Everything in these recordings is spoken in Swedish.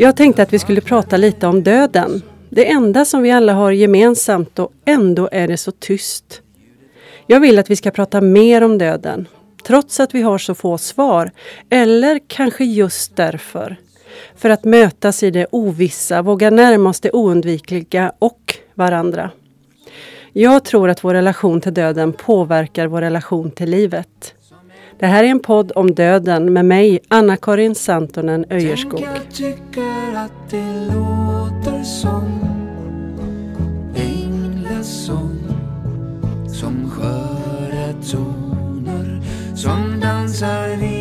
Jag tänkte att vi skulle prata lite om döden. Det enda som vi alla har gemensamt och ändå är det så tyst. Jag vill att vi ska prata mer om döden, trots att vi har så få svar. Eller kanske just därför. För att mötas i det ovissa, våga närma oss det oundvikliga och varandra. Jag tror att vår relation till döden påverkar vår relation till livet. Det här är en podd om döden med mig, Anna-Karin Santonen Öjerskog. Tänk, jag tycker att det låter som änglasång Som sköra toner som dansar vid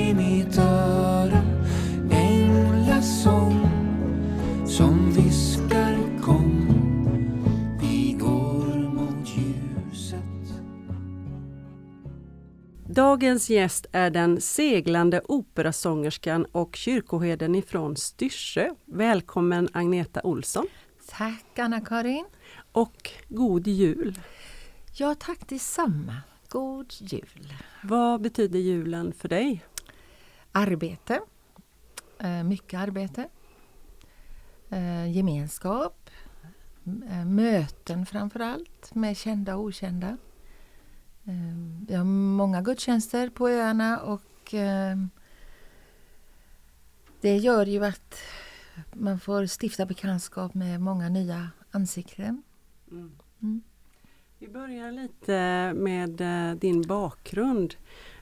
Dagens gäst är den seglande operasångerskan och kyrkoherden ifrån Styrsö. Välkommen Agneta Olsson Tack Anna-Karin. och god jul! Ja, tack detsamma. God jul. Vad betyder julen för dig? Arbete. Eh, Mycket arbete. Eh, Gemenskap. Eh, Möten framför allt med kända och okända. Eh, Vi har många gudstjänster på öarna och eh, det gör ju att man får stifta bekantskap med många nya ansikten. Mm. Vi börjar lite med eh, din bakgrund.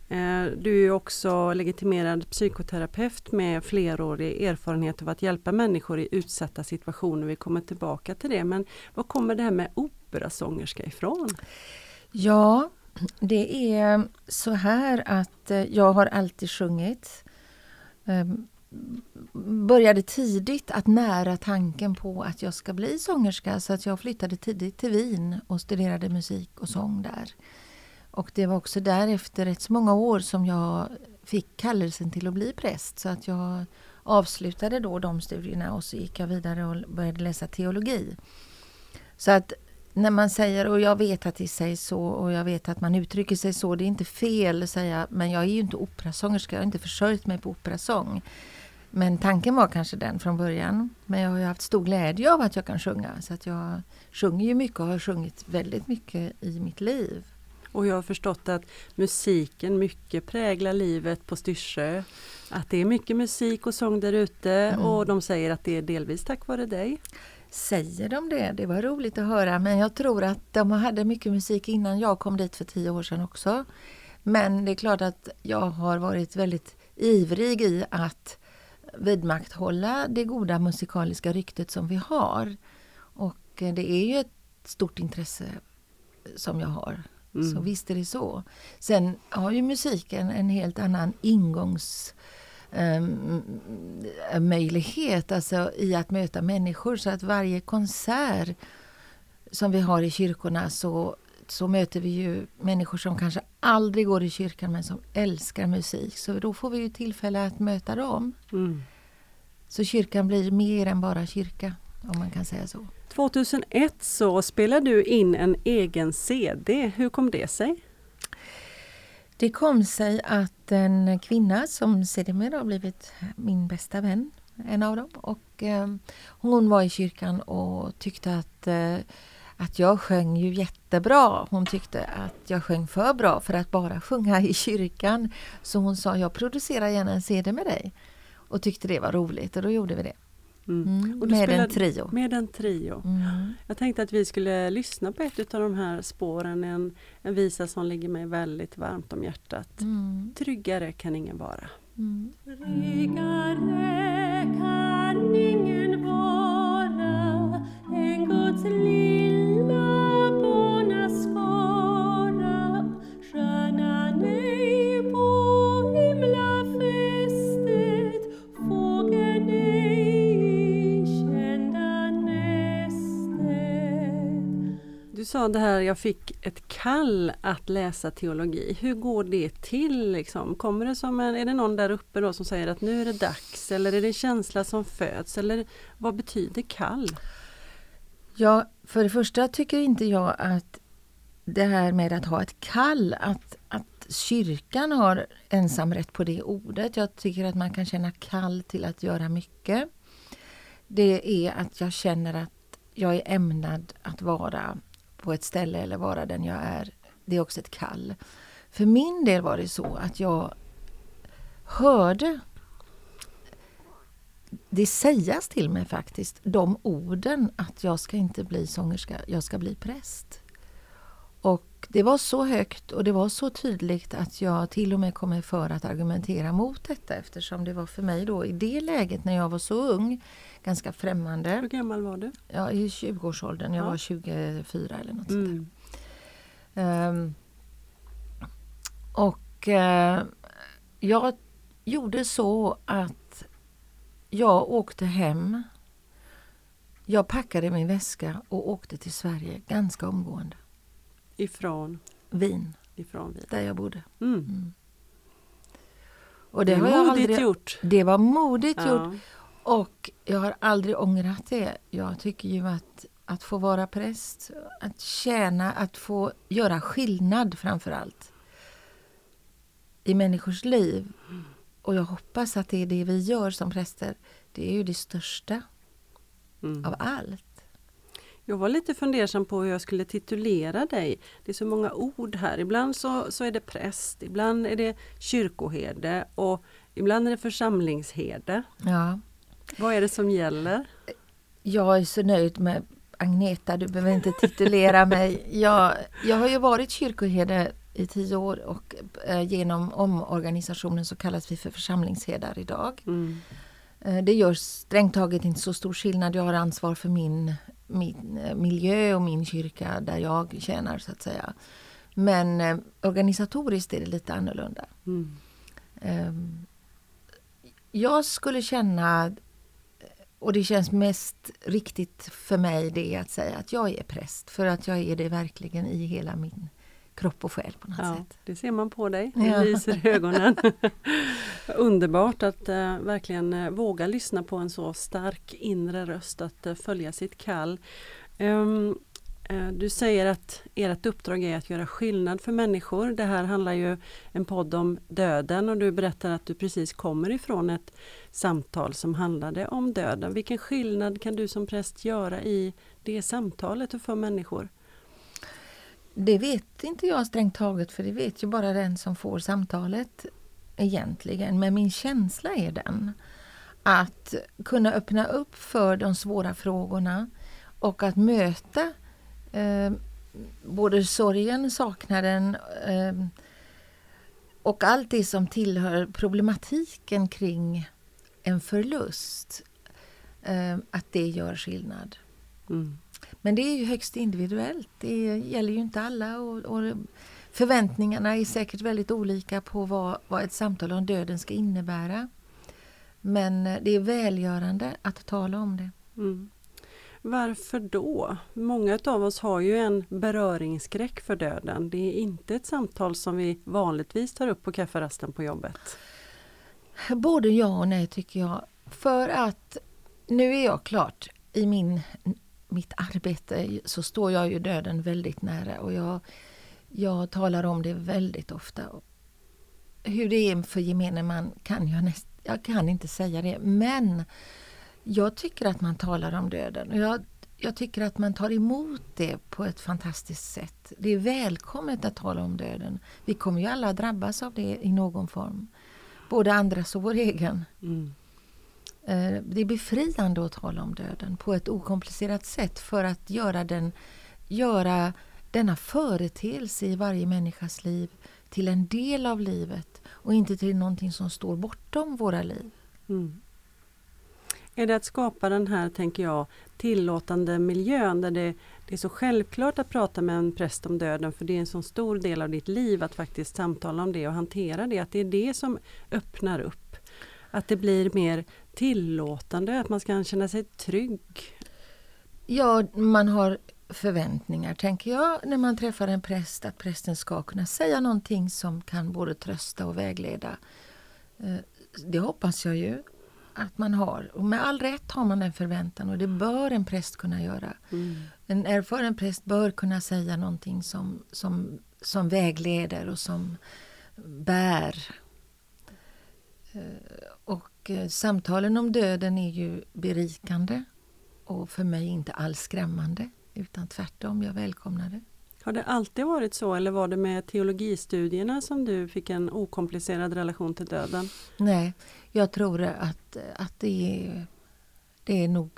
Eh, Du är också legitimerad psykoterapeut med flerårig erfarenhet av att hjälpa människor i utsatta situationer. Vi kommer tillbaka till det. Men var kommer det här med operasångerska ifrån? Ja, det är så här att eh, jag har alltid sjungit. Ehm, började tidigt att nära tanken på att jag ska bli sångerska så att jag flyttade tidigt till Wien och studerade musik och sång där. Och det var också därefter rätt så många år som jag fick kallelsen till att bli präst så att jag avslutade då de studierna och så gick jag vidare och började läsa teologi. Så att när man säger, och jag vet att det sägs så och jag vet att man uttrycker sig så, det är inte fel att säga, men jag är ju inte operasångerska, jag har inte försörjt mig på operasång. Men tanken var kanske den från början. Men jag har ju haft stor glädje av att jag kan sjunga. Så att jag sjunger ju mycket och har sjungit väldigt mycket i mitt liv. Och jag har förstått att musiken mycket präglar livet på Styrsö. Att det är mycket musik och sång där ute och de säger att det är delvis tack vare dig. Säger de det? Det var roligt att höra. Men jag tror att de hade mycket musik innan jag kom dit för tio år sedan också. Men det är klart att jag har varit väldigt ivrig i att vidmakthålla det goda musikaliska ryktet som vi har. Och eh, det är ju ett stort intresse som jag har. Så visst är det så. Sen har ju musiken en helt annan ingångs möjlighet alltså i att möta människor. Så att varje konsert som vi har i kyrkorna så, så möter vi ju människor som kanske aldrig går i kyrkan men som älskar musik. Så då får vi ju tillfälle att möta dem. Mm. Så kyrkan blir mer än bara kyrka, om man kan säga så. 2001 så spelade du in en egen CD. Hur kom det sig? Det kom sig att en kvinna som sedermera har blivit min bästa vän, en av dem, och eh, hon var i kyrkan och tyckte att, eh, att jag sjöng ju jättebra. Hon tyckte att jag sjöng för bra för att bara sjunga i kyrkan. Så hon sa, jag producerar gärna en CD med dig. Och tyckte det var roligt och då gjorde vi det. Mm, Och du med en spelade- trio. Med en trio. Mm. Jag tänkte att vi skulle lyssna på ett av de här spåren, en, en visa som ligger mig väldigt varmt om hjärtat. Mm. Tryggare kan ingen vara. Mm. Tryggare kan ingen vara än Guds lilla sa det här, jag fick ett kall att läsa teologi. Hur går det till? Liksom? Kommer det som en, är det någon där uppe då som säger att nu är det dags? Eller är det en känsla som föds? Eller vad betyder kall? Ja, för det första tycker inte jag att det här med att ha ett kall, att, att kyrkan har ensamrätt på det ordet. Jag tycker att man kan känna kall till att göra mycket. det är att jag känner att jag är ämnad att vara på ett ställe eller vara den jag är. Det är också ett kall. För min del var det så att jag hörde det sägas till mig faktiskt, de orden att jag ska inte bli sångerska, jag ska bli präst. Det var så högt och det var så tydligt att jag till och med kom mig för att argumentera mot detta eftersom det var för mig då i det läget när jag var så ung ganska Hur främmande. gammal var du? Ja, I 20-årsåldern, jag Ja. var 24 eller något sånt där. Mm. Ehm, och eh, jag gjorde så att jag åkte hem. Jag packade min väska och åkte till Sverige ganska omgående. Ifrån, Wien, ifrån Wien. där jag bodde. Mm. Och Det är har jag aldrig, gjort. Det var modigt gjort Ja. och jag har aldrig ångrat det. Jag tycker ju att, att få vara präst, att tjäna, att få göra skillnad framför allt i människors liv. Och jag hoppas att det är det vi gör som präster. Det är ju det största Mm. av allt. Jag var lite fundersam på hur jag skulle titulera dig. Det är så många ord här. Ibland så, så är det präst, ibland är det kyrkoherde och ibland är det församlingsherde. Ja. Vad är det som gäller? Jag är så nöjd med Agneta, du behöver inte titulera mig. Jag, jag har ju varit kyrkoherde i tio år och eh, genom omorganisationen så kallas vi för församlingsherdar idag. Mm. Eh, det gör strängt taget inte så stor skillnad. Jag har ansvar för min, min eh, miljö och min kyrka där jag tjänar så att säga. Men eh, organisatoriskt är det lite annorlunda. Mm. Ehm, Jag skulle känna, och det känns mest riktigt för mig, det är att säga att jag är präst. För att jag är det verkligen i hela min kropp och själ på något Ja, sätt. det ser man på dig. Det Ja. lyser i ögonen. Underbart att eh, verkligen eh, våga lyssna på en så stark inre röst, att eh, följa sitt kall. Eh, du säger att ert uppdrag är att göra skillnad för människor. Det här handlar ju en podd om döden och du berättar att du precis kommer ifrån ett samtal som handlade om döden. Vilken skillnad kan du som präst göra i det samtalet och för människor? Det vet inte jag strängt taget för det vet ju bara den som får samtalet egentligen. Men min känsla är den att kunna öppna upp för de svåra frågorna och att möta eh, både sorgen, saknaden eh, och allt det som tillhör problematiken kring en förlust. Eh, att det gör skillnad. Mm. Men det är ju högst individuellt. Det gäller ju inte alla. Och, och förväntningarna är säkert väldigt olika på vad, vad ett samtal om döden ska innebära. Men eh, det är välgörande att tala om det. Mm. Varför då? Många av oss har ju en beröringsskräck för döden. Det är inte ett samtal som vi vanligtvis tar upp på kafferasten på jobbet. Både ja och nej tycker jag. För att nu är jag klart i min, mitt arbete så står jag ju döden väldigt nära och jag, jag talar om det väldigt ofta. Hur det är för gemene man kan jag näst, jag kan inte säga det men jag tycker att man talar om döden och jag, jag tycker att man tar emot det på ett fantastiskt sätt. Det är välkommet att tala om döden. Vi kommer ju alla drabbas av det i någon form. Både andras och vår egen. Mm. Eh, det är befriande att tala om döden på ett okomplicerat sätt för att göra, den, göra denna företeelse i varje människas liv till en del av livet och inte till någonting som står bortom våra liv. Mm. Är det att skapa den här, tänker jag, tillåtande miljön där det, det är så självklart att prata med en präst om döden för det är en så stor del av ditt liv att faktiskt samtala om det och hantera det. Att det är det som öppnar upp. Att det blir mer tillåtande, att man ska känna sig trygg. Ja, man har förväntningar, tänker jag, när man träffar en präst, att prästen ska kunna säga någonting som kan både trösta och vägleda. Eh, Det hoppas jag ju att man har. Och med all rätt har man den förväntan och det bör en präst kunna göra. Mm. En erfaren präst bör kunna säga någonting som, som, som vägleder och som bär. Eh, Och eh, samtalen om döden är ju berikande och för mig inte alls skrämmande utan tvärtom, jag välkomnar det. Har det alltid varit så eller var det med teologistudierna som du fick en okomplicerad relation till döden? Nej, jag tror att, att det, är, det är nog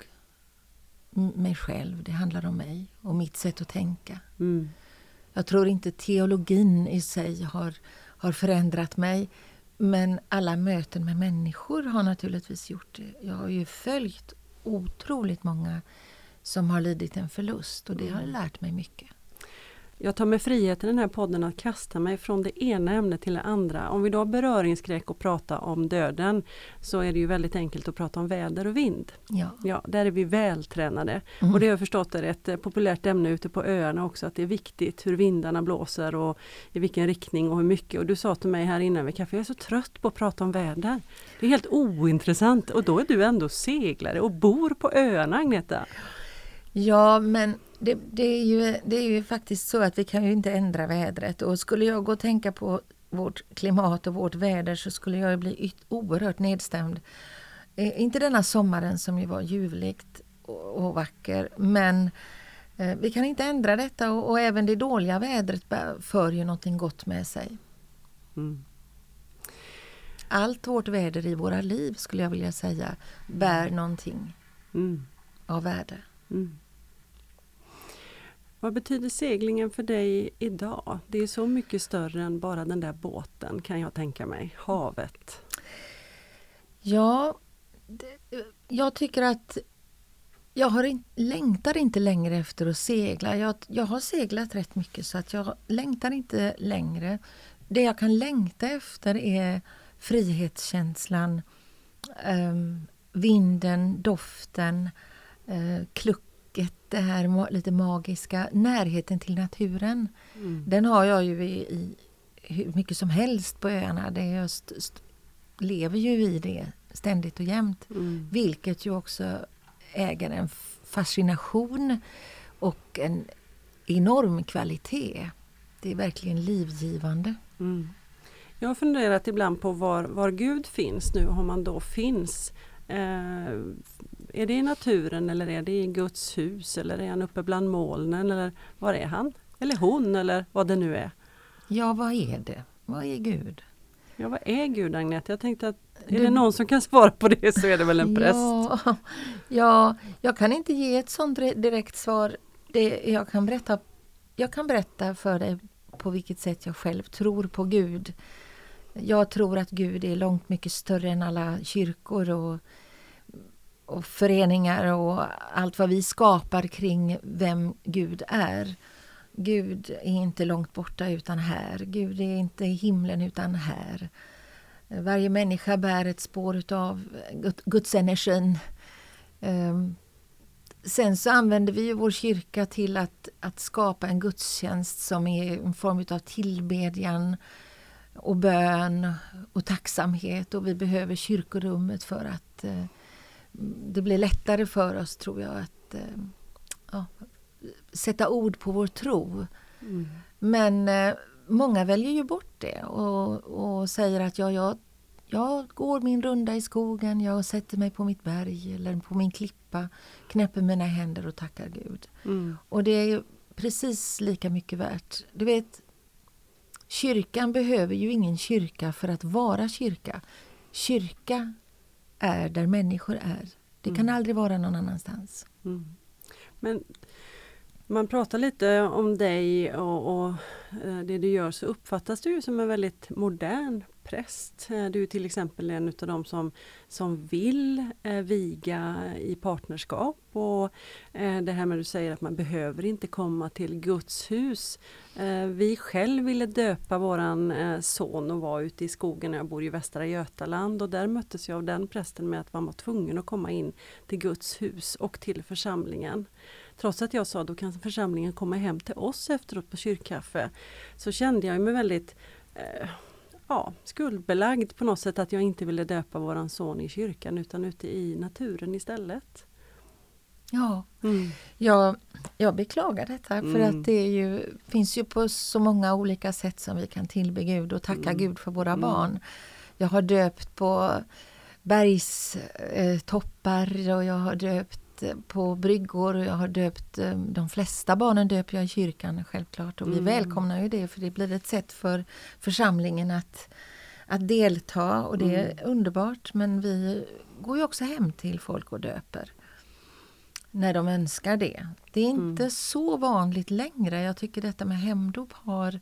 mig själv, det handlar om mig och mitt sätt att tänka. Mm. Jag tror inte teologin i sig har, har förändrat mig men alla möten med människor har naturligtvis gjort det. Jag har ju följt otroligt många som har lidit en förlust och det har lärt mig mycket. Jag tar mig friheten i den här podden att kasta mig från det ena ämnet till det andra. Om vi då har beröringsskräck och prata om döden så är det ju väldigt enkelt att prata om väder och vind. Ja. Ja, där är vi vältränade. Mm. Och det har jag förstått är ett eh, populärt ämne ute på öarna också att det är viktigt hur vindarna blåser och i vilken riktning och hur mycket. Och du sa till mig här innan vid kaffe, jag är så trött på att prata om väder. Det är helt ointressant och då är du ändå seglare och bor på öarna Agneta. Ja, men det, det, är ju, det är ju faktiskt så att vi kan ju inte ändra vädret och skulle jag gå och tänka på vårt klimat och vårt väder så skulle jag bli oerhört nedstämd. Eh, inte denna sommaren som ju var ljuvligt och, och vacker men eh, vi kan inte ändra detta och, och även det dåliga vädret för ju någonting gott med sig. Mm. Allt vårt väder i våra liv skulle jag vilja säga bär någonting Mm. av värde. Mm. Vad betyder seglingen för dig idag? Det är så mycket större än bara den där båten kan jag tänka mig. Havet. Ja, det, jag tycker att jag har in, längtar inte längre efter att segla. Jag, jag har seglat rätt mycket så att jag längtar inte längre. Det jag kan längta efter är frihetskänslan, um, vinden, doften, eh, klucket, det här lite magiska, närheten till naturen. Mm. Den har jag ju i, i hur mycket som helst på öarna. Det jag lever ju i det ständigt och jämt. Mm. Vilket ju också äger en fascination och en enorm kvalitet. Det är verkligen livgivande. Mm. Jag har funderat ibland på var, var Gud finns nu, om han då finns. Eh, är det i naturen eller är det i Guds hus eller är han uppe bland molnen eller var är han? Eller hon eller vad det nu är. Ja, vad är det? Vad är Gud? Ja, vad är Gud Agneta? Jag tänkte att är Du- det någon som kan svara på det så är det väl en präst. Ja, ja, jag kan inte ge ett sånt re- direkt svar. Det, jag, kan berätta, jag kan berätta för dig på vilket sätt jag själv tror på Gud. Jag tror att Gud är långt mycket större än alla kyrkor och, och föreningar och allt vad vi skapar kring vem Gud är. Gud är inte långt borta utan här. Gud är inte i himlen utan här. Varje människa bär ett spår utav gudsenergin. Guds energin. Ehm, sen så använder vi ju vår kyrka till att, att skapa en gudstjänst som är en form utav tillbedjan och bön och tacksamhet och vi behöver kyrkorummet för att eh, det blir lättare för oss tror jag att eh, ja, sätta ord på vår tro. Mm. Men eh, många väljer ju bort det och, och säger att ja, jag, jag går min runda i skogen, jag sätter mig på mitt berg eller på min klippa, knäpper mina händer och tackar Gud. Mm. Och det är precis lika mycket värt. Du vet, kyrkan behöver ju ingen kyrka för att vara kyrka. Kyrka är där människor är. Det kan Mm. aldrig vara någon annanstans. Mm. Men man pratar lite om dig och, och eh, det du gör så uppfattas du som en väldigt modern präst. Eh, du är till exempel en av de som, som vill eh, viga i partnerskap och det här med att du säger att man behöver inte komma till Guds hus. Vi själv ville döpa våran son och var ute i skogen. Jag bor i Västra Götaland och där möttes jag av den prästen med att man var tvungen att komma in till Guds hus och till församlingen. Trots att jag sa då kan församlingen komma hem till oss efteråt på kyrkkaffe så kände jag mig väldigt eh, ja, skuldbelagd på något sätt att jag inte ville döpa våran son i kyrkan utan ute i naturen istället. Ja, Mm. jag, jag beklagar detta för Mm. att det är ju, finns ju på så många olika sätt som vi kan tillbe Gud och tacka Mm. Gud för våra Mm. barn. Jag har döpt på bergstoppar och jag har döpt eh, på bryggor och jag har döpt eh, de flesta barnen döper jag i kyrkan självklart och vi Mm. välkomnar ju det för det blir ett sätt för församlingen att, att delta och det är underbart men vi går ju också hem till folk och döper när de önskar det. Det är inte så vanligt längre. Jag tycker detta med hemdop har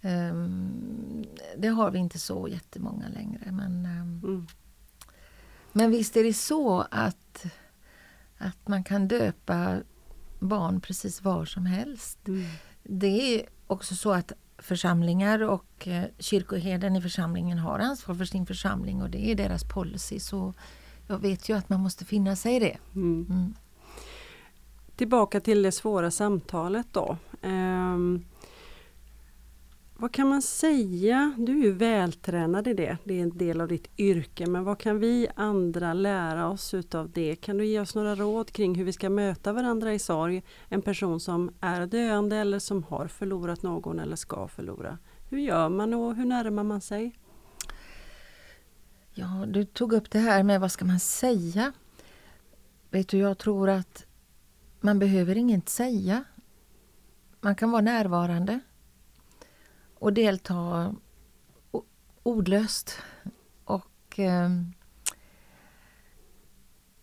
ehm, det har vi inte så jättemånga längre. Men, ehm, Mm. men visst är det så att, att man kan döpa barn precis var som helst. Mm. Det är också så att församlingar och eh, kyrkoherden i församlingen har ansvar för sin församling och det är deras policy. Så jag vet ju att man måste finna sig i det. Mm. Mm. Tillbaka till det svåra samtalet då. Ehm, vad kan man säga? Du är ju vältränad i det. Det är en del av ditt yrke. Men vad kan vi andra lära oss utav det? Kan du ge oss några råd kring hur vi ska möta varandra i sorg? En person som är döende eller som har förlorat någon eller ska förlora. Hur gör man och hur närmar man sig? Ja, du tog upp det här med vad ska man säga? Vet du, jag tror att man behöver inget säga. Man kan vara närvarande och delta ordlöst. Och eh,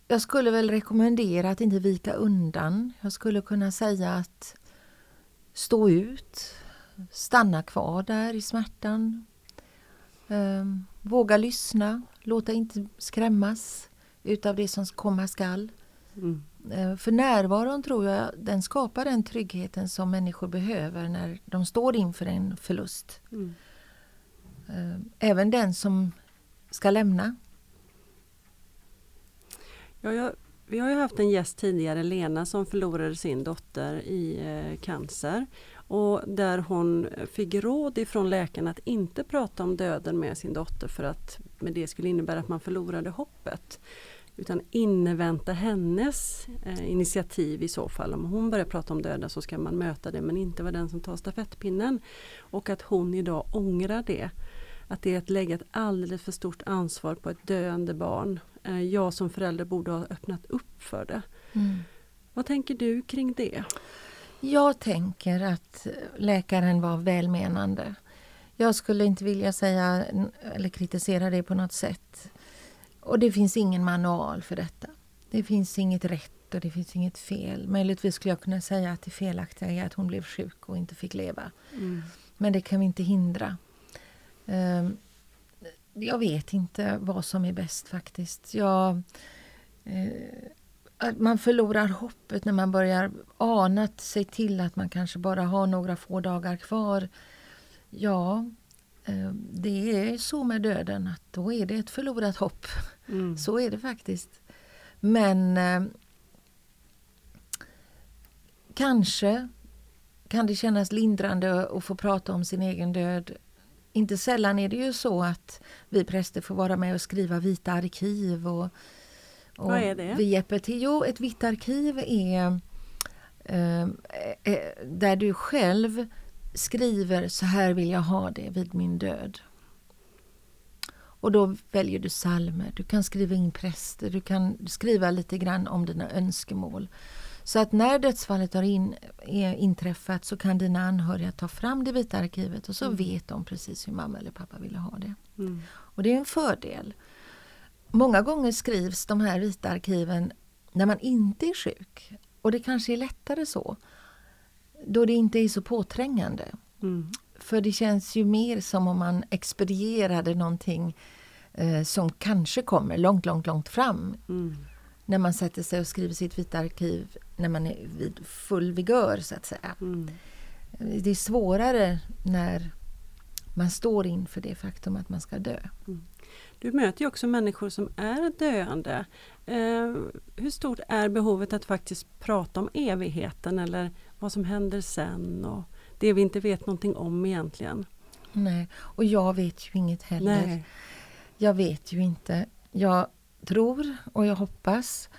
jag skulle väl rekommendera att inte vika undan. Jag skulle kunna säga att stå ut, stanna kvar där i smärtan, Eh, våga lyssna, låta inte skrämmas utav det som komma skall. Mm. Eh, För närvaron tror jag den skapar den tryggheten som människor behöver när de står inför en förlust. Mm. Eh, Även den som ska lämna. Ja, jag, vi har ju haft en gäst tidigare, Lena, som förlorade sin dotter i eh, cancer. Och där hon fick råd ifrån läkaren att inte prata om döden med sin dotter för att med det skulle innebära att man förlorade hoppet. Utan invänta hennes eh, initiativ i så fall. Om hon börjar prata om döden så ska man möta det men inte vara den som tar stafettpinnen. Och att hon idag ångrar det. Att det är att lägga ett alldeles för stort ansvar på ett döende barn. Eh, jag som förälder borde ha öppnat upp för det. Vad tänker du kring det? Jag tänker att läkaren var välmenande. Jag skulle inte vilja säga eller kritisera det på något sätt. Och det finns ingen manual för detta. Det finns inget rätt och det finns inget fel. Möjligtvis skulle jag kunna säga att det felaktiga är att hon blev sjuk och inte fick leva. Men det kan vi inte hindra. Ehm, Jag vet inte vad som är bäst faktiskt. Jag, eh, man förlorar hoppet när man börjar ana sig till att man kanske bara har några få dagar kvar. Ja, det är så med döden att då är det ett förlorat hopp. Mm. Så är det faktiskt. Men eh, kanske kan det kännas lindrande att få prata om sin egen död. Inte sällan är det ju så att vi präster får vara med och skriva vita arkiv. Och, och Vad är det? Vi hjälper till. Jo, ett vitt arkiv är eh, eh, där du själv skriver så här vill jag ha det vid min död. Och då väljer du salmer, du kan skriva in präster, du kan skriva lite grann om dina önskemål. Så att när dödsfallet har in, är inträffat så kan dina anhöriga ta fram det vita arkivet och så vet de precis hur mamma eller pappa ville ha det. Mm. Och det är en fördel. Många gånger skrivs de här vita arkiven när man inte är sjuk. Och det kanske är lättare så. Då det inte är så påträngande. Mm. För det känns ju mer som om man expedierade någonting eh, som kanske kommer långt, långt, långt fram. Mm. När man sätter sig och skriver sitt vita arkiv när man är vid full vigör så att säga. Mm. Det är svårare när man står inför det faktum att man ska dö. Du möter ju också människor som är döende. Eh, hur stort är behovet att faktiskt prata om evigheten eller vad som händer sen och det vi inte vet någonting om egentligen? Nej, och jag vet ju inget heller. Nej. Jag vet ju inte. Jag tror och jag hoppas.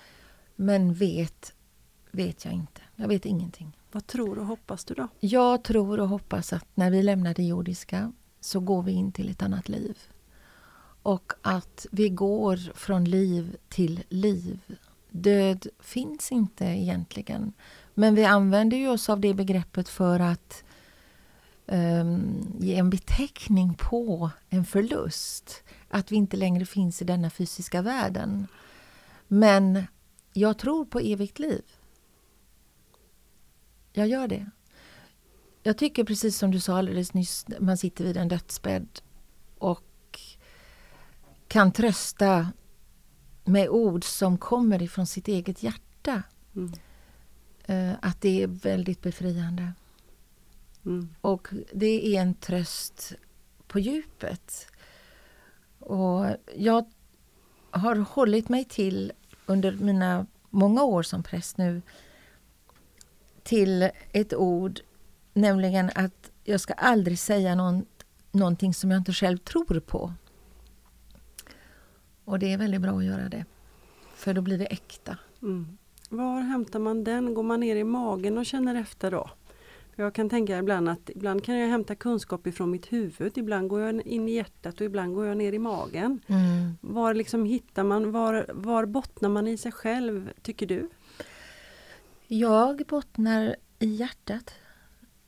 Men vet, vet jag inte. Jag vet ingenting. Vad tror och hoppas du då? Jag tror och hoppas att när vi lämnar det jordiska så går vi in till ett annat liv. och att vi går från liv till liv. Död finns inte egentligen. Men vi använder ju oss av det begreppet för att um, ge en beteckning på en förlust. Att vi inte längre finns i denna fysiska världen. Men jag tror på evigt liv. Jag gör det. Jag tycker precis som du sa alldeles nyss, man sitter vid en dödsbädd och kan trösta med ord som kommer ifrån sitt eget hjärta. Mm. Eh, Att det är väldigt befriande. Mm. Och det är en tröst på djupet. Och jag har hållit mig till, under mina många år som präst nu, till ett ord, nämligen att jag ska aldrig säga någon, någonting som jag inte själv tror på. Och det är väldigt bra att göra det. För då blir det äkta. Mm. Var hämtar man den? Går man ner i magen och känner efter då? Jag kan tänka ibland att ibland kan jag hämta kunskap ifrån mitt huvud, ibland går jag in i hjärtat och ibland går jag ner i magen. Mm. Var liksom hittar man, var, var bottnar man i sig själv, tycker du? Jag bottnar i hjärtat.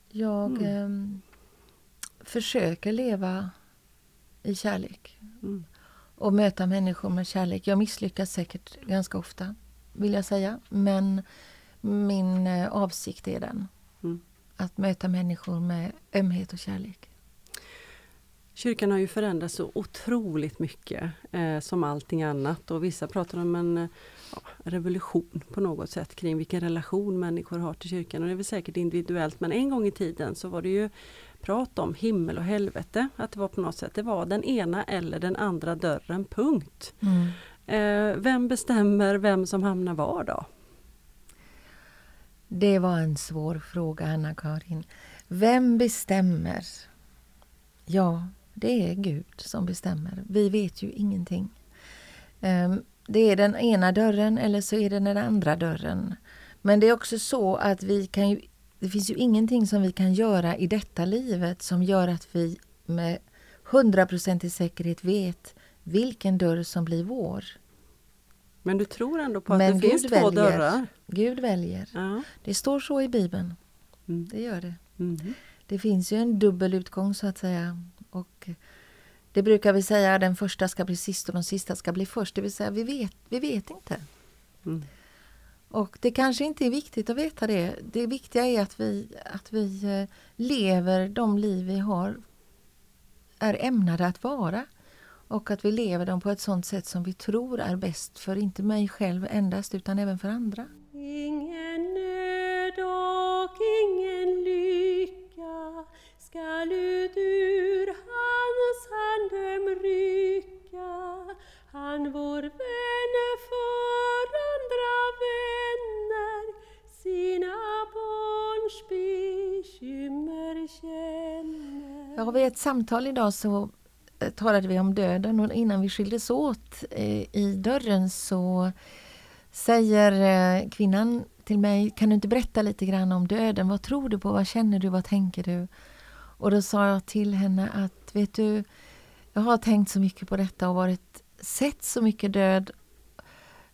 Jag Mm. ehm, försöker leva i kärlek Mm. och möta människor med kärlek. Jag misslyckas säkert ganska ofta, vill jag säga. Men min eh, avsikt är den. Mm. Att möta människor med ömhet och kärlek. Kyrkan har ju förändrats så otroligt mycket eh, som allting annat och vissa pratar om en ja, revolution på något sätt kring vilken relation människor har till kyrkan och det är väl säkert individuellt men en gång i tiden så var det ju prat om himmel och helvete, att det var på något sätt, det var den ena eller den andra dörren, punkt. Eh, Eh, vem bestämmer vem som hamnar var då? Det var en svår fråga, Anna-Karin. Vem bestämmer? Ja, det är Gud som bestämmer. Vi vet ju ingenting. Ehm, det är den ena dörren eller så är det den andra dörren. Men det är också så att vi kan ju, det finns ju ingenting som vi kan göra i detta livet som gör att vi med hundraprocentig säkerhet vet vilken dörr som blir vår. Men du tror ändå på att Men det finns Gud två väljer. dörrar? Gud väljer. Ja. Det står så i Bibeln. Mm. Det gör det. Mhm. Det finns ju en dubbel utgång så att säga. Och det brukar vi säga, den första ska bli sist och den sista ska bli först. Det vill säga, vi vet, vi vet inte. Mm. Och det kanske inte är viktigt att veta det. Det viktiga är att vi, att vi eh, lever de liv vi har är ämnade att vara. Och att vi lever dem på ett sådant sätt som vi tror är bäst för inte mig själv endast utan även för andra. Ingen nöd och ingen lycka skall ut ur hans handem rycka. Han vår vän för andra vänner sina barns bekymmer känner. Ja, vid ett samtal idag så Eh, talade vi om döden och innan vi skildes åt eh, i dörren så säger eh, kvinnan till mig, kan du inte berätta lite grann om döden? Vad tror du på? Vad känner du? Vad tänker du? Och då sa jag till henne att, vet du, jag har tänkt så mycket på detta och varit, sett så mycket död.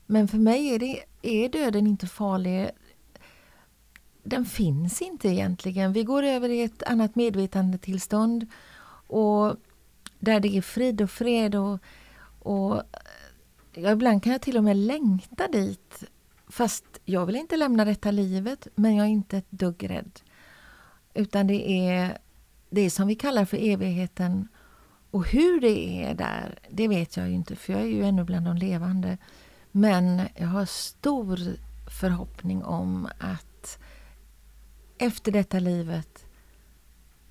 Men för mig är, det, är döden inte farlig. Den finns inte egentligen. Vi går över i ett annat medvetandetillstånd och där det är frid och fred och, och ja, ibland kan jag till och med längta dit. Fast jag vill inte lämna detta livet, men jag är inte ett dugg rädd. Utan det är det som vi kallar för evigheten. Och hur det är där, det vet jag ju inte, för jag är ju ännu bland de levande. Men jag har stor förhoppning om att efter detta livet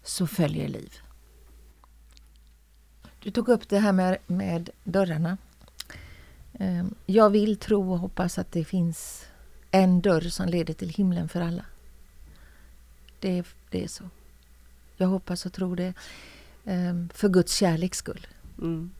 så följer liv. Du tog upp det här med, med dörrarna. Ehm, jag vill tro och hoppas att det finns en dörr som leder till himlen för alla. Det, är- det är så. Jag hoppas och tror det. Ehm, för Guds kärleks skull. Mm.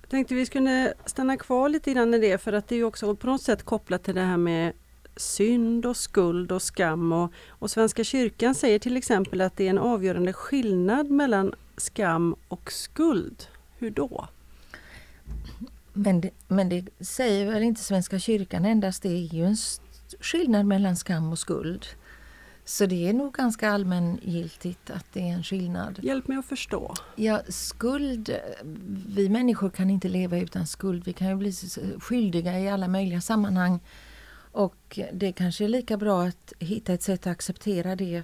Jag tänkte vi skulle stanna kvar lite grann i det för att det är ju också på något sätt kopplat till det här med synd och skuld och skam. Och, och Svenska kyrkan säger till exempel att det är en avgörande skillnad mellan skam och skuld. Hur då? Men det, men det säger väl inte Svenska kyrkan endast, det är ju en skillnad mellan skam och skuld. Så det är nog ganska allmängiltigt att det är en skillnad. Hjälp mig att förstå. Ja, skuld. Vi människor kan inte leva utan skuld. Vi kan ju bli skyldiga i alla möjliga sammanhang. Och det kanske är lika bra att hitta ett sätt att acceptera det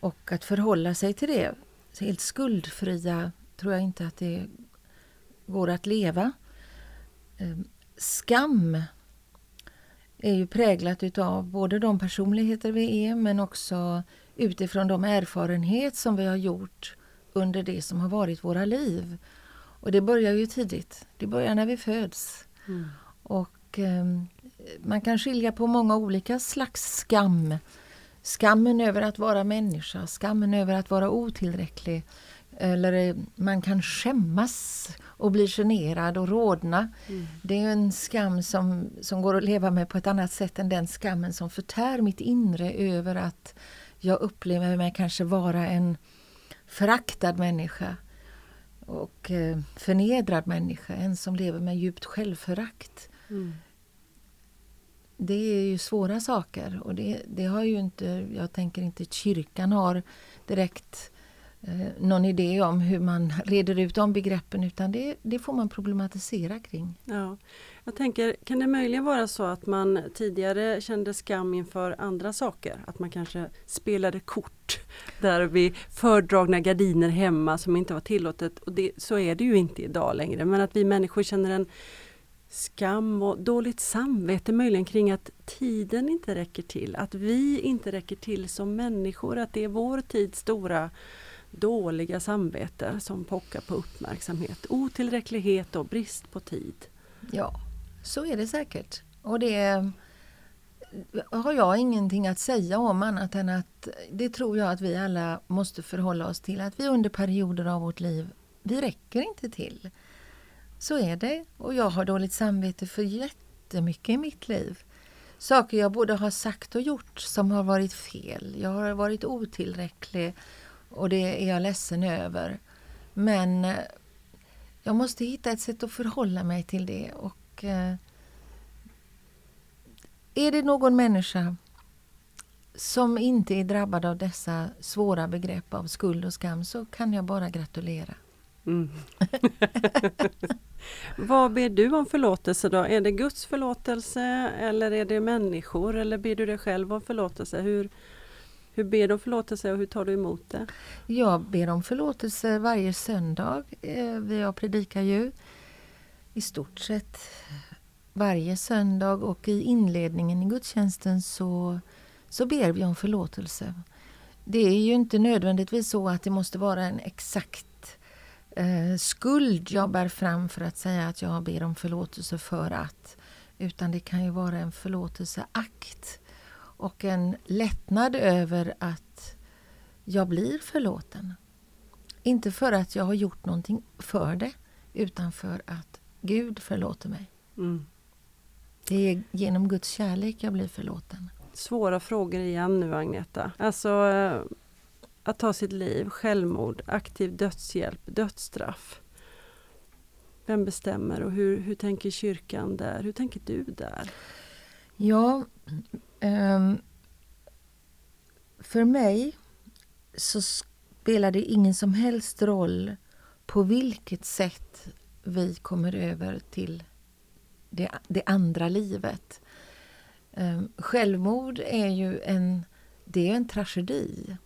och att förhålla sig till det. Helt skuldfria tror jag inte att det går att leva. Ehm, Skam är ju präglat utav både de personligheter vi är men också utifrån de erfarenhet som vi har gjort under det som har varit våra liv. Och det börjar ju tidigt. Det börjar när vi föds. Och ehm, man kan skilja på många olika slags skam. Skammen över att vara människa, skammen över att vara otillräcklig. Eller eh, man kan skämmas och bli generad och rodna. Det är en skam som, som går att leva med på ett annat sätt än den skammen som förtär mitt inre över att jag upplever mig kanske vara en föraktad människa och eh, förnedrad människa, en som lever med djupt självförakt. Det är ju svåra saker och det, det har ju inte, jag tänker inte kyrkan har direkt eh, någon idé om hur man reder ut de begreppen utan det, det får man problematisera kring. Ja. Jag tänker, kan det möjligen vara så att man tidigare kände skam inför andra saker? Att man kanske spelade kort där vid fördragna gardiner hemma som inte var tillåtet. Och det, så är det ju inte idag längre. Men att vi människor känner en skam och dåligt samvete möjligen kring att tiden inte räcker till. Att vi inte räcker till som människor. Att det är vår tids stora dåliga samvete som pockar på uppmärksamhet. Otillräcklighet och brist på tid. Ja, så är det säkert. Och det har jag ingenting att säga om annat än att det tror jag att vi alla måste förhålla oss till. Att vi under perioder av vårt liv, vi räcker inte till. Så är det. Och jag har dåligt samvete för jättemycket i mitt liv. Saker jag både har sagt och gjort som har varit fel. Jag har varit otillräcklig och det är jag ledsen över. Men eh, jag måste hitta ett sätt att förhålla mig till det. Och eh, Är det någon människa som inte är drabbad av dessa svåra begrepp av skuld och skam så kan jag bara gratulera. Mm. Vad ber du om förlåtelse då? Är det Guds förlåtelse eller är det människor eller ber du dig själv om förlåtelse? Hur, hur ber du om förlåtelse och hur tar du emot det? Jag ber om förlåtelse varje söndag. Eh, Jag predikar ju i stort sett varje söndag och i inledningen i gudstjänsten så, så ber vi om förlåtelse. Det är ju inte nödvändigtvis så att det måste vara en exakt eh, skuld jag bär fram för att säga att jag ber om förlåtelse för att. Utan det kan ju vara en förlåtelseakt och en lättnad över att jag blir förlåten. Inte för att jag har gjort någonting för det, utan för att Gud förlåter mig. Mm. Det är genom Guds kärlek jag blir förlåten. Svåra frågor igen nu Agneta. Alltså eh, att ta sitt liv, självmord, aktiv dödshjälp, dödsstraff. Vem bestämmer och hur, hur tänker kyrkan där? Hur tänker du där? Ja, ehm, för mig så spelar det ingen som helst roll på vilket sätt vi kommer över till det, det andra livet. Ehm, självmord är ju en, det är en tragedi.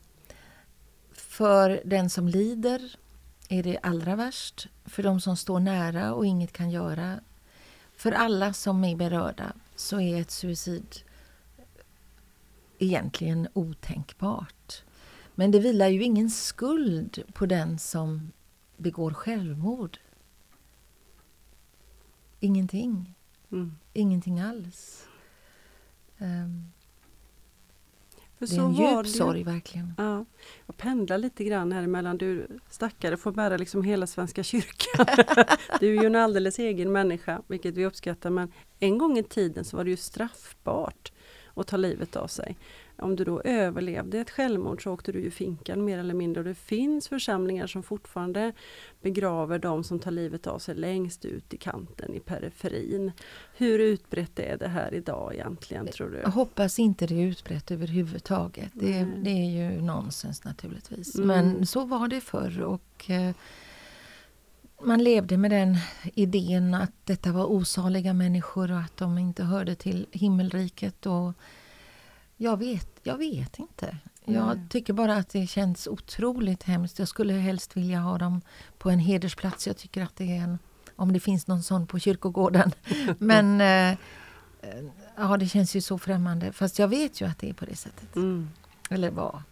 För den som lider är det allra värst. För de som står nära och inget kan göra. För alla som är berörda så är ett suicid egentligen otänkbart. Men det vilar ju ingen skuld på den som begår självmord. Ingenting. Mm. Ingenting alls. Ehm, För det är en djup sorg verkligen. Ja, jag pendlar lite grann här emellan. Du stackare får bära liksom hela Svenska kyrkan. du är ju en alldeles egen människa, vilket vi uppskattar. Men en gång i tiden så var det ju straffbart att ta livet av sig. Om du då överlevde ett självmord så åkte du ju finkan mer eller mindre och det finns församlingar som fortfarande begraver de som tar livet av sig längst ut i kanten i periferin. Hur utbrett är det här idag egentligen tror du? Jag hoppas inte det är utbrett överhuvudtaget. Det, det är ju nonsens naturligtvis. Mm. Men så var det förr och eh, man levde med den idén att detta var osaliga människor och att de inte hörde till himmelriket. Och jag, vet, jag vet inte. Jag Nej. tycker bara att det känns otroligt hemskt. Jag skulle helst vilja ha dem på en hedersplats. Jag tycker att det är en, om det finns någon sån på kyrkogården. Men eh, eh, ja, det känns ju så främmande. Fast jag vet ju att det är på det sättet. Mm. Eller var.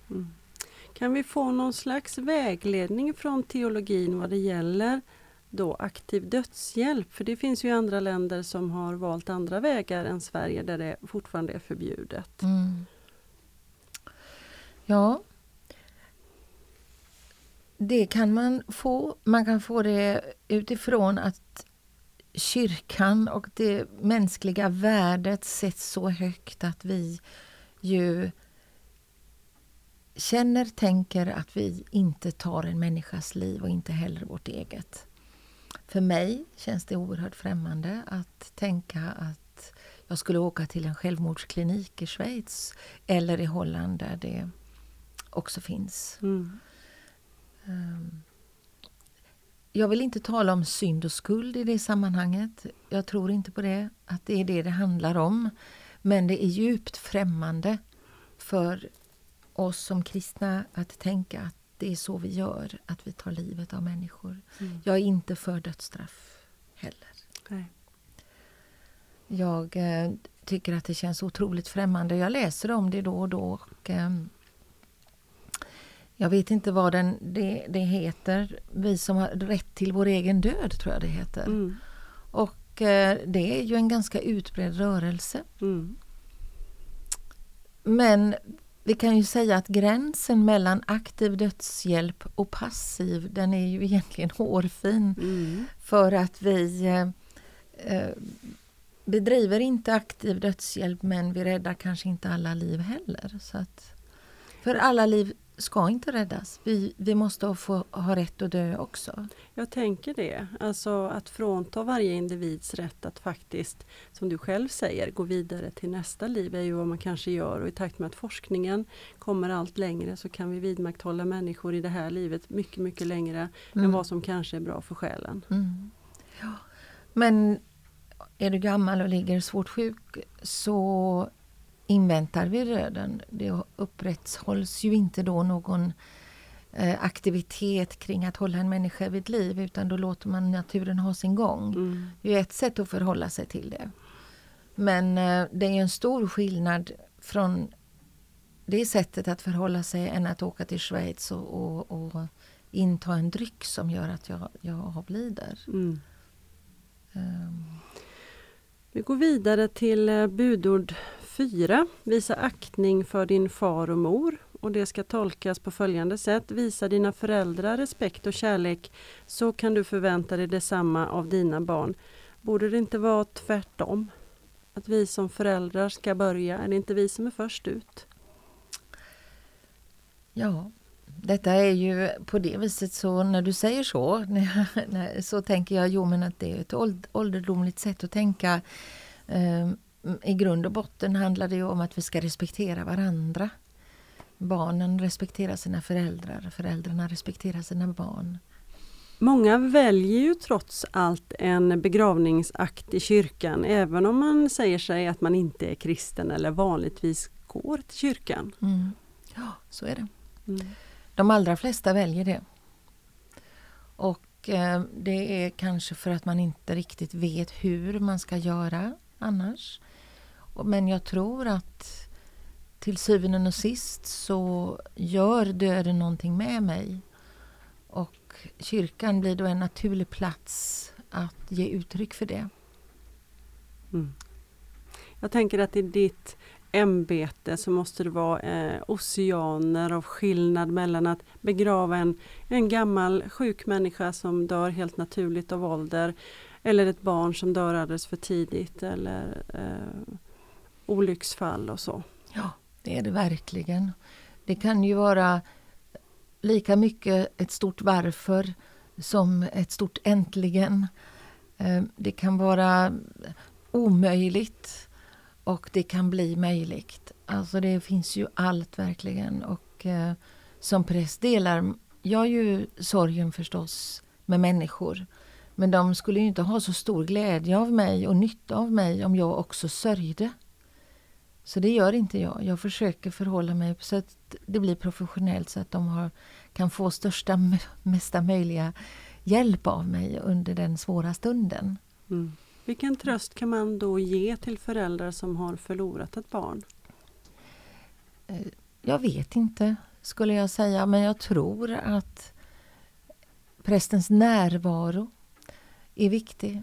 Kan vi få någon slags vägledning från teologin vad det gäller då aktiv dödshjälp? För det finns ju andra länder som har valt andra vägar än Sverige där det fortfarande är förbjudet. Mm. Ja. Det kan man få. Man kan få det utifrån att kyrkan och det mänskliga värdet sätts så högt att vi ju känner, tänker att vi inte tar en människas liv och inte heller vårt eget. För mig känns det oerhört främmande att tänka att jag skulle åka till en självmordsklinik i Schweiz eller i Holland där det också finns. Mm. Ehm, Jag vill inte tala om synd och skuld i det sammanhanget. Jag tror inte på det, att det är det det handlar om. Men det är djupt främmande för oss som kristna att tänka att det är så vi gör, att vi tar livet av människor. Mm. Jag är inte för dödsstraff heller. Nej. Jag eh, tycker att det känns otroligt främmande. Jag läser om det då och då. Och, ehm, jag vet inte vad den, det, det heter. Vi som har rätt till vår egen död, tror jag det heter. Mm. Och eh, det är ju en ganska utbredd rörelse. Mm. Men vi kan ju säga att gränsen mellan aktiv dödshjälp och passiv, den är ju egentligen hårfin. Mm. För att vi eh, eh, bedriver inte aktiv dödshjälp men vi räddar kanske inte alla liv heller. Så att, för alla liv ska inte räddas. Vi, vi måste få ha rätt att dö också. Jag tänker det. Alltså att frånta varje individs rätt att faktiskt, som du själv säger, gå vidare till nästa liv är ju vad man kanske gör och i takt med att forskningen kommer allt längre så kan vi vidmakthålla människor i det här livet mycket, mycket längre än Mm. vad som kanske är bra för själen. Mm. Ja. Men är du gammal och ligger svårt sjuk så inväntar vi döden. Det upprätthålls ju inte då någon eh, aktivitet kring att hålla en människa vid liv utan då låter man naturen ha sin gång. Mm. Det är ett sätt att förhålla sig till det. Men eh, det är en stor skillnad från det sättet att förhålla sig än att åka till Schweiz och, och, och inta en dryck som gör att jag, jag avlider. Mm. Ehm, Vi går vidare till eh, budord 4. Visa aktning för din far och mor. Och det ska tolkas på följande sätt. Visa dina föräldrar respekt och kärlek så kan du förvänta dig detsamma av dina barn. Borde det inte vara tvärtom? Att vi som föräldrar ska börja? Är det inte vi som är först ut? Ja, detta är ju på det viset så när du säger så när när, så tänker jag jo men att det är ett åld- ålderdomligt sätt att tänka. Ehm, i grund och botten handlar det om att vi ska respektera varandra. Barnen respekterar sina föräldrar, föräldrarna respekterar sina barn. Många väljer ju trots allt en begravningsakt i kyrkan även om man säger sig att man inte är kristen eller vanligtvis går till kyrkan. Mm. Ja, så är det. Mm. De allra flesta väljer det. Och eh, det är kanske för att man inte riktigt vet hur man ska göra annars. Men jag tror att till syvende och sist så gör döden någonting med mig. Och kyrkan blir då en naturlig plats att ge uttryck för det. Mm. Jag tänker att i ditt ämbete så måste det vara eh, oceaner av skillnad mellan att begrava en, en gammal sjuk människa som dör helt naturligt av ålder eller ett barn som dör alldeles för tidigt eller eh, olycksfall och så. Ja, det är det verkligen. Det kan ju vara lika mycket ett stort varför som ett stort äntligen. Eh, det kan vara omöjligt och det kan bli möjligt. Alltså det finns ju allt verkligen. Och eh, som präst delar jag ju sorgen förstås med människor. Men de skulle ju inte ha så stor glädje av mig och nytta av mig om jag också sörjde. Så det gör inte jag. Jag försöker förhålla mig så att det blir professionellt så att de har, kan få största, mesta möjliga hjälp av mig under den svåra stunden. Mm. Vilken tröst kan man då ge till föräldrar som har förlorat ett barn? Eh, jag vet inte, skulle jag säga, men jag tror att prästens närvaro är viktig.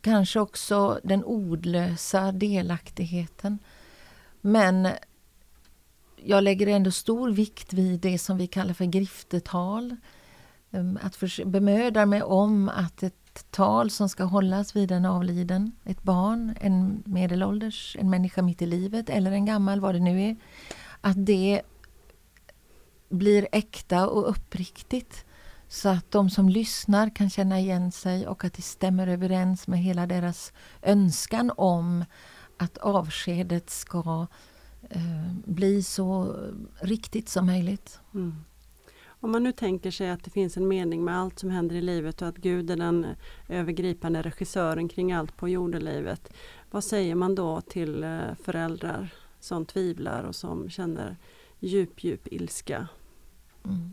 Kanske också den ordlösa delaktigheten. Men jag lägger ändå stor vikt vid det som vi kallar för griftetal. Ehm, att bemöda mig om att ett tal som ska hållas vid en avliden, ett barn, en medelålders, en människa mitt i livet eller en gammal, vad det nu är, att det blir äkta och uppriktigt. Så att de som lyssnar kan känna igen sig och att det stämmer överens med hela deras önskan om att avskedet ska eh, bli så riktigt som möjligt. Mm. Om man nu tänker sig att det finns en mening med allt som händer i livet och att Gud är den övergripande regissören kring allt på jordelivet. Vad säger man då till eh, föräldrar som tvivlar och som känner djup, djup ilska? Mm.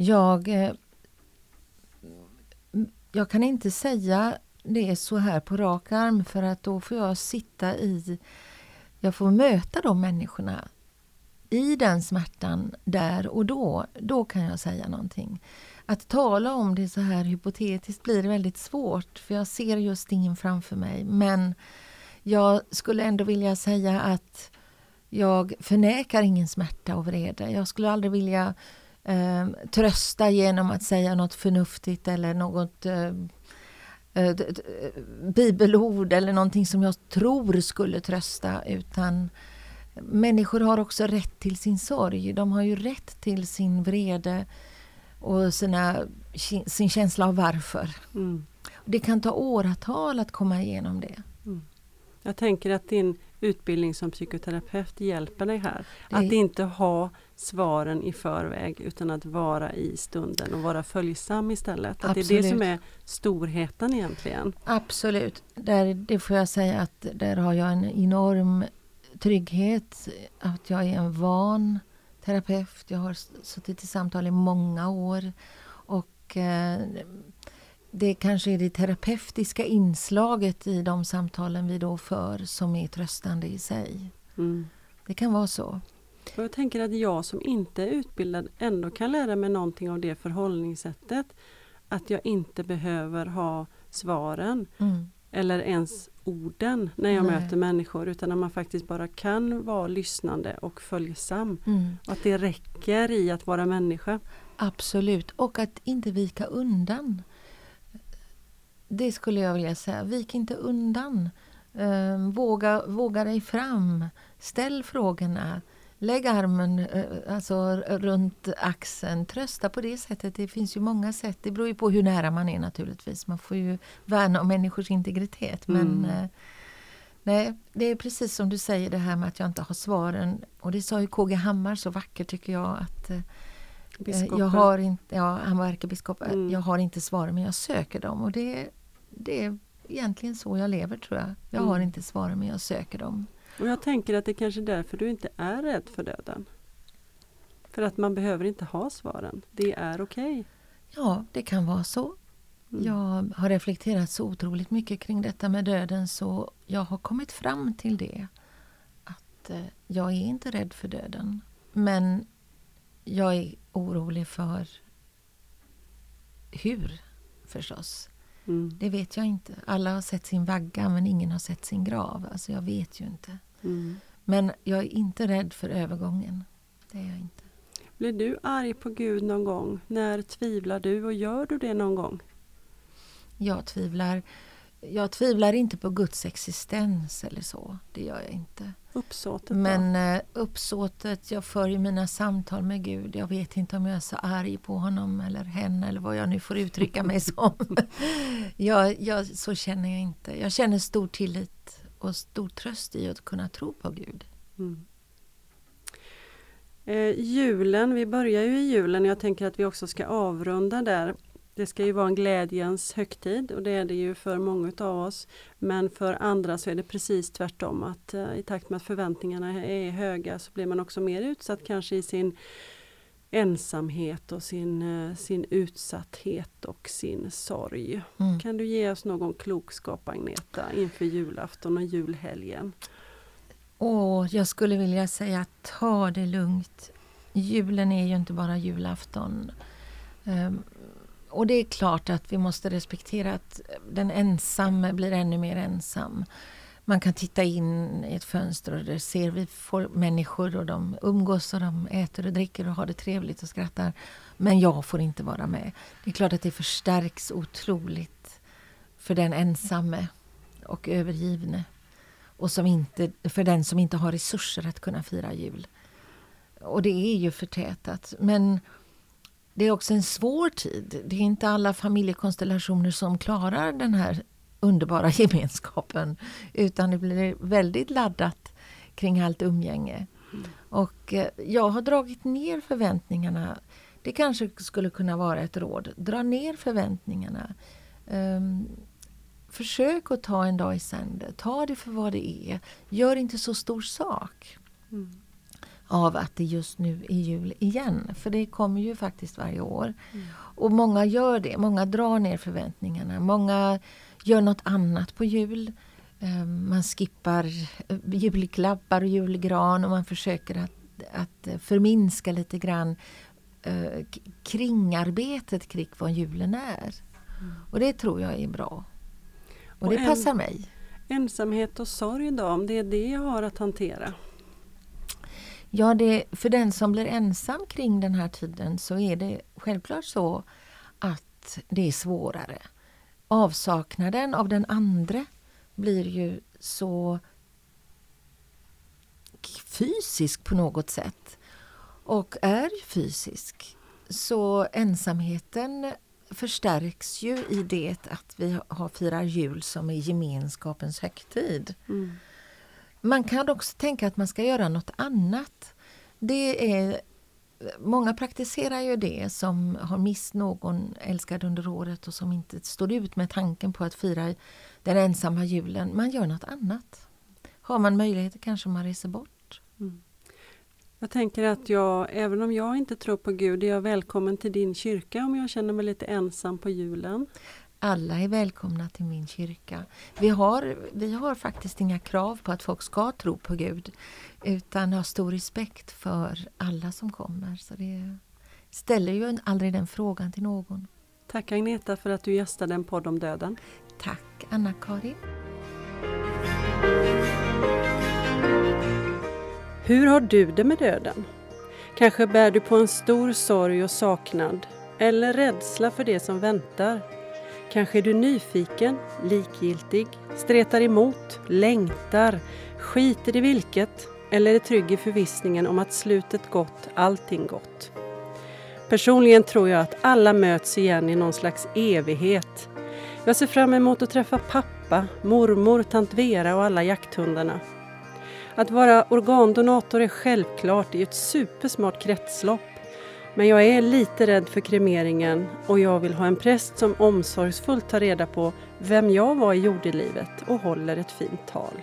Jag, eh, jag kan inte säga det så här på rak arm för att då får jag sitta i... Jag får möta de människorna i den smärtan där och då. Då kan jag säga någonting. Att tala om det så här hypotetiskt blir väldigt svårt för jag ser just ingen framför mig. Men jag skulle ändå vilja säga att jag förnekar ingen smärta och vrede. Jag skulle aldrig vilja eh, trösta genom att säga något förnuftigt eller något eh, eh, bibelord eller någonting som jag tror skulle trösta utan människor har också rätt till sin sorg. De har ju rätt till sin vrede och sina, sin känsla av varför. Mm. Det kan ta åratal att komma igenom det. Mm. Jag tänker att din utbildning som psykoterapeut hjälper dig här. Det... Att inte ha svaren i förväg utan att vara i stunden och vara följsam istället. Att det är det som är storheten egentligen. Absolut, där, det får jag säga att där har jag en enorm trygghet. Att jag är en van terapeut. Jag har suttit i samtal i många år. Och eh, det kanske är det terapeutiska inslaget i de samtalen vi då för som är tröstande i sig. Mm. Det kan vara så. Och jag tänker att jag som inte är utbildad ändå kan lära mig någonting av det förhållningssättet. Att jag inte behöver ha svaren mm. eller ens orden när jag Nej. möter människor utan att man faktiskt bara kan vara lyssnande och följsam. Mm. Och att det räcker i att vara människa. Absolut, och att inte vika undan. Det skulle jag vilja säga. Vik inte undan. Um, våga, våga dig fram. Ställ frågorna. Lägg armen uh, alltså, runt axeln. Trösta på det sättet. Det finns ju många sätt. Det beror ju på hur nära man är naturligtvis. Man får ju värna om människors integritet. Mm. Men uh, nej, det är precis som du säger det här med att jag inte har svaren. Och det sa ju KG Hammar så vackert tycker jag. att Biskopen. Jag har inte, ja, han var ärkebiskop. Mm. Jag har inte svaren men jag söker dem. Och det, det är egentligen så jag lever tror jag. Jag mm. har inte svaren men jag söker dem. Och jag tänker att det är kanske är därför du inte är rädd för döden. För att man behöver inte ha svaren. Det är okej. Okay. Ja, det kan vara så. Mm. Jag har reflekterat så otroligt mycket kring detta med döden så jag har kommit fram till det. Att eh, jag är inte rädd för döden. Men jag är orolig för hur, förstås. Mm. Det vet jag inte. Alla har sett sin vagga men ingen har sett sin grav. Alltså jag vet ju inte. Mm. Men jag är inte rädd för övergången. Det är jag inte. Blir du arg på Gud någon gång? När tvivlar du och gör du det någon gång? Jag tvivlar jag tvivlar inte på Guds existens eller så. Det gör jag inte. Uppsåtet? Men eh, uppsåtet, jag för ju mina samtal med Gud. Jag vet inte om jag är så arg på honom eller henne eller vad jag nu får uttrycka mig som. jag, jag, så känner jag inte. Jag känner stor tillit och stor tröst i att kunna tro på Gud. Mm. Eh, julen, vi börjar ju i julen jag tänker att vi också ska avrunda där. Det ska ju vara en glädjens högtid och det är det ju för många av oss. Men för andra så är det precis tvärtom att eh, i takt med att förväntningarna är höga så blir man också mer utsatt kanske i sin ensamhet och sin, eh, sin utsatthet och sin sorg. Mm. Kan du ge oss någon klokskap Agneta inför julafton och julhelgen? Och jag skulle vilja säga ta det lugnt. Julen är ju inte bara julafton. Ehm, och det är klart att vi måste respektera att den ensamme blir ännu mer ensam. Man kan titta in i ett fönster och där ser vi människor och de umgås och de äter och dricker och har det trevligt och skrattar. Men jag får inte vara med. Det är klart att det förstärks otroligt för den ensamme och övergivne. Och som inte, för den som inte har resurser att kunna fira jul. Och det är ju förtätat. Men det är också en svår tid. Det är inte alla familjekonstellationer som klarar den här underbara gemenskapen. Utan det blir väldigt laddat kring allt umgänge. Och eh, jag har dragit ner förväntningarna. Det kanske skulle kunna vara ett råd. Dra ner förväntningarna. Um, försök att ta en dag i sänder. Ta det för vad det är. Gör inte så stor sak Mm av att det just nu är jul igen. För det kommer ju faktiskt varje år. Och många gör det. Många drar ner förväntningarna. Många gör något annat på jul. Eh, Man skippar eh, julklappar och julgran och man försöker att, att eh, förminska lite grann eh, kringarbetet kring vad julen är. Och det tror jag är bra. Och, Och det en- passar mig. Ensamhet och sorg då, om det är det jag har att hantera? Ja, det, för den som blir ensam kring den här tiden så är det självklart så att det är svårare. Avsaknaden av den andre blir ju så fysisk på något sätt. Och är fysisk. Så ensamheten förstärks ju i det att vi har firar jul som är gemenskapens högtid. Mm. Man kan också tänka att man ska göra något annat. Det är, många praktiserar ju det som har mist någon älskad under året och som inte står ut med tanken på att fira den ensamma julen. Man gör något annat. Har man möjlighet kanske man reser bort. Mm. Jag tänker att jag, även om jag inte tror på Gud, är jag välkommen till din kyrka om jag känner mig lite ensam på julen. Alla är välkomna till min kyrka. Vi har, vi har faktiskt inga krav på att folk ska tro på Gud utan har stor respekt för alla som kommer. Så det ställer ju aldrig den frågan till någon. Tack Agneta för att du gästade en podd om döden. Tack Anna-Karin. Hur har du det med döden? Kanske bär du på en stor sorg och saknad eller rädsla för det som väntar. Kanske är du nyfiken, likgiltig, stretar emot, längtar, skiter i vilket eller är trygg i förvissningen om att slutet gott, allting gott. Personligen tror jag att alla möts igen i någon slags evighet. Jag ser fram emot att träffa pappa, mormor, tant Vera och alla jakthundarna. Att vara organdonator är självklart, det är ett supersmart kretslopp. Men jag är lite rädd för kremeringen och jag vill ha en präst som omsorgsfullt tar reda på vem jag var i jordelivet och håller ett fint tal.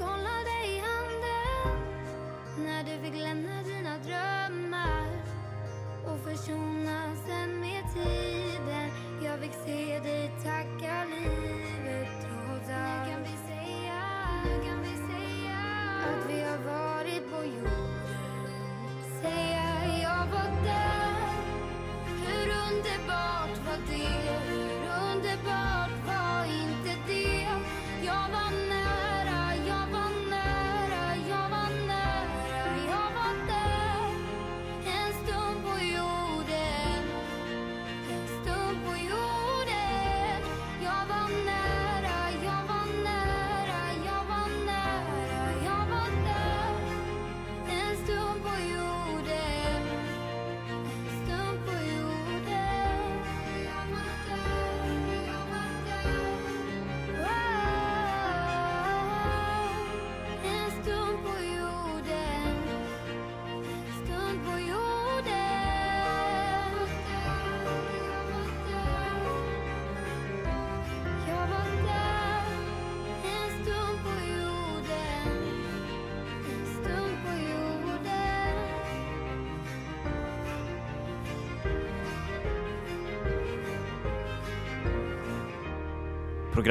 Hålla dig i handen När du fick lämna dina drömmar och försonas än med tiden. Jag fick se dig tacka livet trots allt. Nu kan vi säga, nu kan vi säga Att vi har varit på jorden? Säga jag var där Hur underbart var det? Hur underbart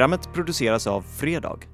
Programmet produceras av Fredag.